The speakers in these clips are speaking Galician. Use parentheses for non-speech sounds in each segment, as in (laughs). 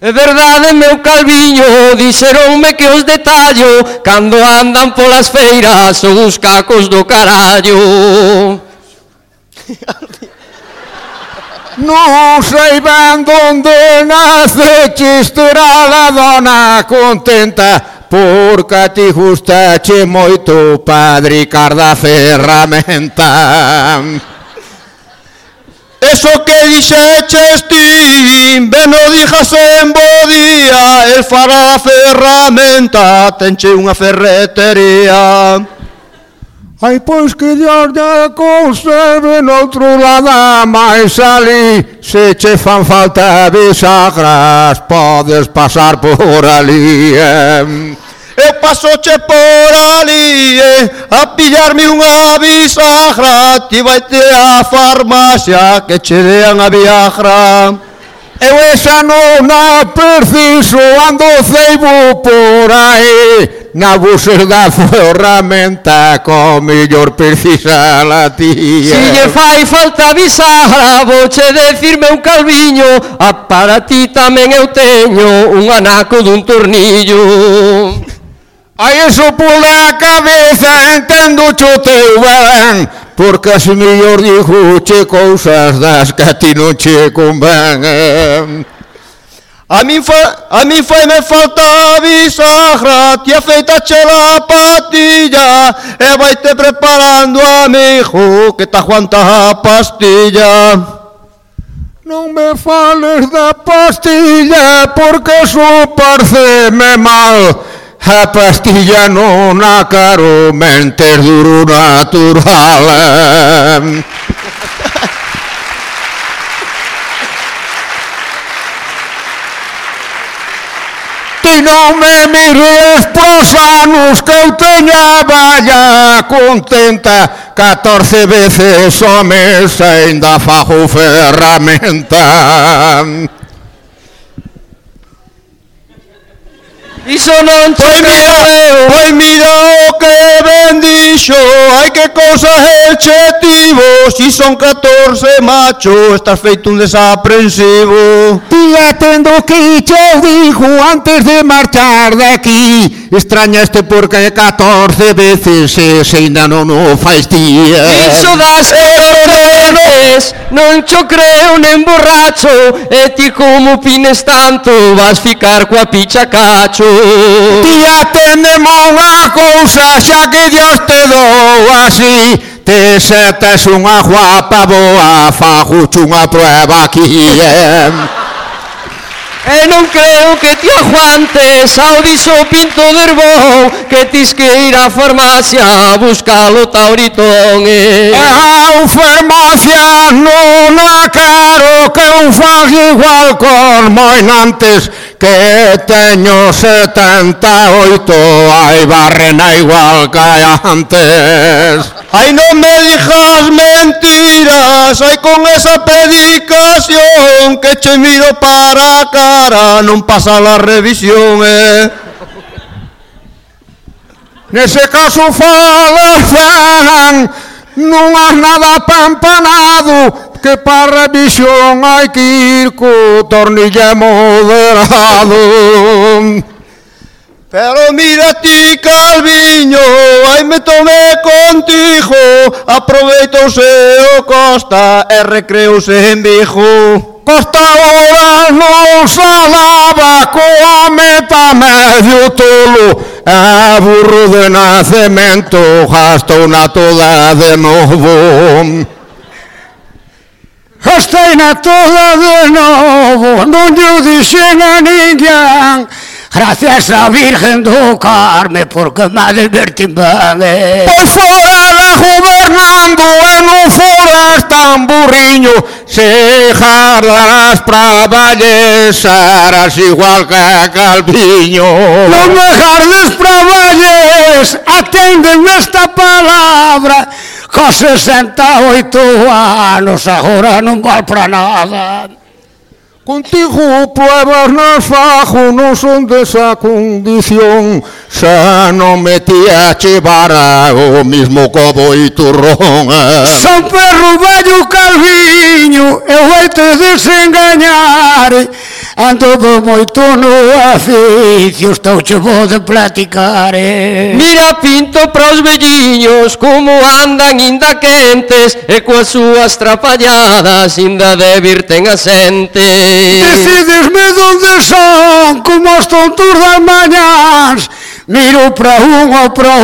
É verdade, meu calviño, dixeronme que os detallo Cando andan polas feiras son uns cacos do carallo. (laughs) Non sei ben donde nace Terá a dona contenta Porque a ti gustache moito Padre Carda ferramenta Eso que dixeches ben o dijas en bo día, el fará a ferramenta, tenche unha ferretería. Ai, pois que Dios de conserve noutro lado máis ali Se che fan falta bisagras, podes pasar por ali eh. Eu pasoche por ali eh, A pillarme unha bisagra Ti vai te a farmacia Que che dean a viagra. Eu esa non a preciso Ando ceibo por aí Na buses da ferramenta Co millor precisa la tía Si lle fai falta bisagra Vouche decirme un calviño A para ti tamén eu teño Un anaco dun tornillo. Aí por la cabeza entrando chuteban, porque el Señor dijo, che cosas das que a ti no che convengan. A mí fue, a mí fue me falta bisagra, te afeitaste la patilla, e eh, vaite preparando a mi hijo que te aguanta pastilla. No me fales da pastilla porque su parce me mal. A pastilla non a caro mentes duro natural. Ti non me mires pros anos que eu teña valla contenta 14 veces o mes ainda fajo ferramenta. Iso non che pois mira, pois mira oh, o que bendixo Ai que cousas el che tivo Si son 14 macho Estás feito un desaprensivo. Tía tendo que che dixo Antes de marchar de aquí. Extrañaste porque 14 veces Ese ainda non o faz tía Iso das eh, 14 eh, eh, veces Non cho creo nen borracho. E ti como pines tanto Vas ficar coa picha cacho. Tía, tenemos unha cousa xa que Dios te dou así Te setes unha guapa boa, fajuche unha prueba aquí eh? E non creo que ti aguantes ao diso pinto de herbón Que tis que ir á farmacia a buscar o tauritón eh? Eu farmacia non a quero que eu faz igual con moinantes que teño 78 Ai, barrena igual que antes. Ai, non me dijas mentiras Ai, con esa predicación Que che miro para a cara Non pasa la revisión, eh. Nese caso fala fan Non has nada pampanado que para a visión hai que ir co tornille moderado. Pero mira ti, Calviño, aí me tomé contigo, aproveitouse o Costa e recreouse en Vigo. Costa ora non salaba coa meta medio tolo, a burro de nacemento gastou na toda de novo. Gastei-na toda de novo Non lle dixen a ninguén Gracias a Virgen do Carme porque me advertín ben. Pois fora gobernando e non foras tan burriño. Se jardas pra vallesaras igual que Calviño. Non me jardes pra valles, aténdeme esta palabra cos 60, anos, agora non val para nada. Contigo oh pruebas nas fajo, non son desa condición. Xa non metía a chevara o mismo cobo e turrón. Son perro vello calviño, eu vai te desengañar. Ando do moito no aficio, estou che vou de platicar eh. Mira pinto para os velliños como andan inda quentes E coas súas trapalladas inda de virten asentes. Decidesme onde son como os tontos das mañas Miro para un ou para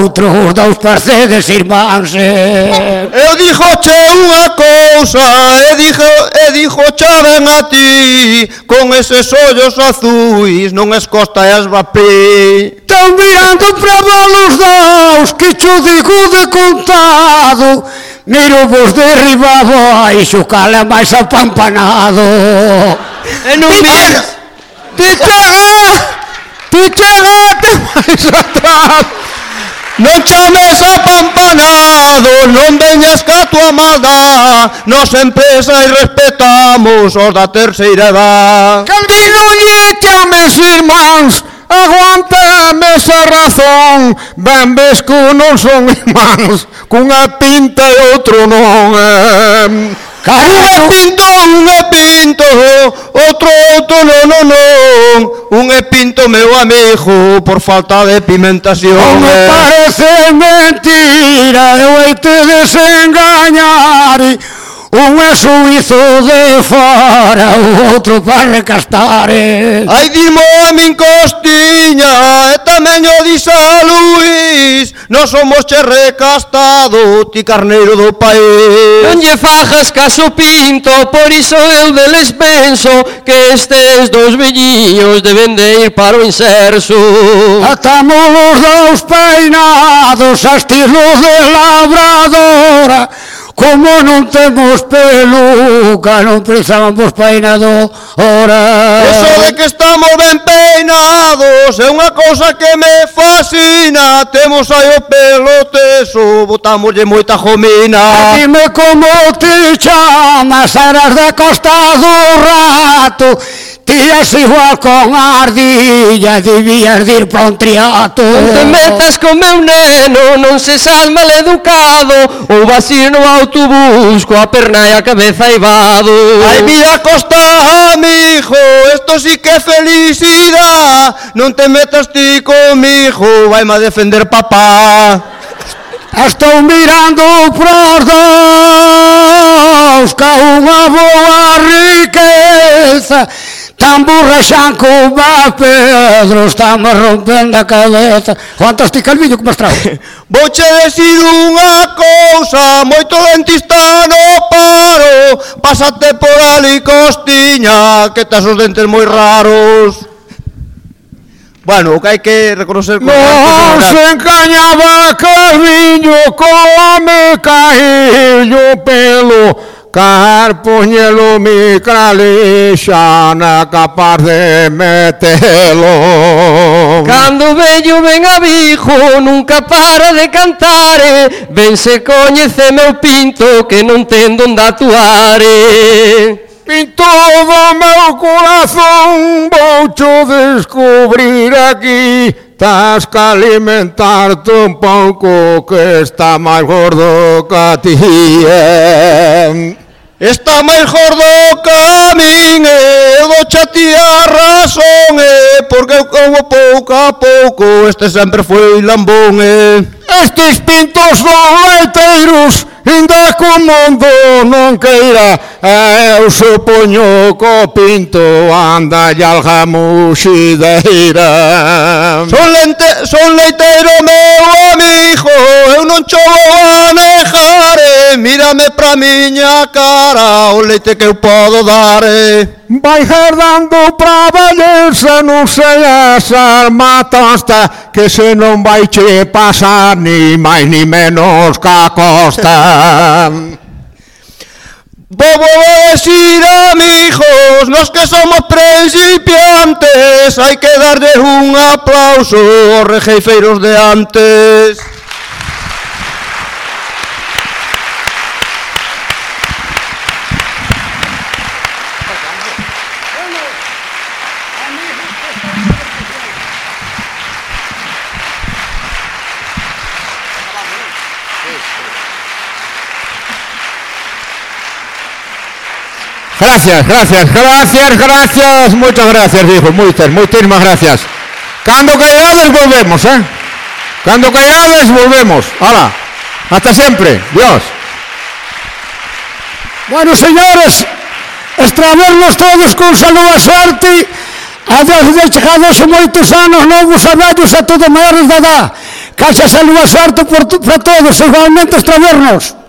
outro, dous parcedes irmáns. Eu dixo che unha cousa, e dixo, e dixo chaven a ti, con eses ollos azuis non es costa e as vapé. Están mirando para vos dous, que cho digo de contado, Miro vos derribado, ai, xo cala máis apampanado. E non miras, Te, te, (laughs) Picholate mais (laughs) atrás. Non chames a pampanado, non veñas ca tua maldad Nos empresa e respetamos os da terceira edad Calvirulle chames irmáns, aguantame esa razón Ben ves que non son (laughs) irmáns, cunha pinta e outro non eh. Un espinto, un espinto, otro, otro, no, no, no. Un espinto me va mijo por falta de pimentación. No me eh. parece mentira, yo te desengañar. Y... Un é suizo de fora, o outro para recastar Ai, dimo a min costiña, e tamén o disa Luís Non somos che recastado, ti carneiro do país. Non lle fajas caso pinto, por iso eu deles penso Que estes dos velliños deben de ir para o inserso. Atamos os dous peinados, as tiros de labradora Como non temos peluca, non precisamos peinado ora. Eso de que estamos ben peinados é unha cousa que me fascina. Temos aí o pelo teso, botamoslle moita jomina. Dime como te chamas, eras da costa do rato. Ti se igual con a ardilla Debías de ir pa un triato. Non te metas con meu neno Non se sal mal educado. Ou vas ir no autobús Coa perna e a cabeza ibado Ai, mira Costa, mijo Esto sí que é felicidad. Non te metas ti comijo Vai a defender papá. Estou mirando pros dous Ca unha boa riqueza. Tambura Xanco va Pedro Estamos rompendo a cabeza. Juan Tasti Calviño como estrago? (laughs) Vou che decir unha cousa Moito dentista no paro. Pásate por ali costiña Que tas os dentes moi raros. Bueno, o que hai que reconocer con Non se encañaba Calviño Como me caí o pelo. Καρπουνιέλου μικραλίσια να καπάρδε de metelo. Cando vello ben abijo nunca para de cantare eh. Ven se coñece meu pinto que non ten donde atuare eh. Pinto do meu corazón voucho descubrir aquí Tás que alimentarte un pouco que está máis gordo que a ti eh? Está mejor do caminho, eu eh, vou chatear razón, eh, porque como poco a poco este sempre foi lambón. Eh. Estes pintos doleteiros Indaco mundo nunca irá, eu eh, suponho que pinto anda e aljamuxideira. Son, lente, son leiteiro meu amigo, eu não te vou anejar, eh, mírame pra minha cara, o leite que eu posso dar. Eh. Vai herdando pra belleza, non seas armatosta, que se non vai che pasar ni máis ni menos ca costa. Vou decir amigos, nos que somos principiantes, hai que darlle un aplauso aos rejeifeiros de antes. Gracias, gracias, gracias, gracias, muchas gracias, hijo, muchas, muchísimas gracias. Cuando callades volvemos, ¿eh? Cuando callades volvemos. Hala, hasta siempre. Dios. Bueno, señores, extravernos todos con salud e sorte. Adiós de chegados moitos anos novos a vellos a todo maiores de edad. Caixa salud e sorte por, para todos, igualmente extravernos.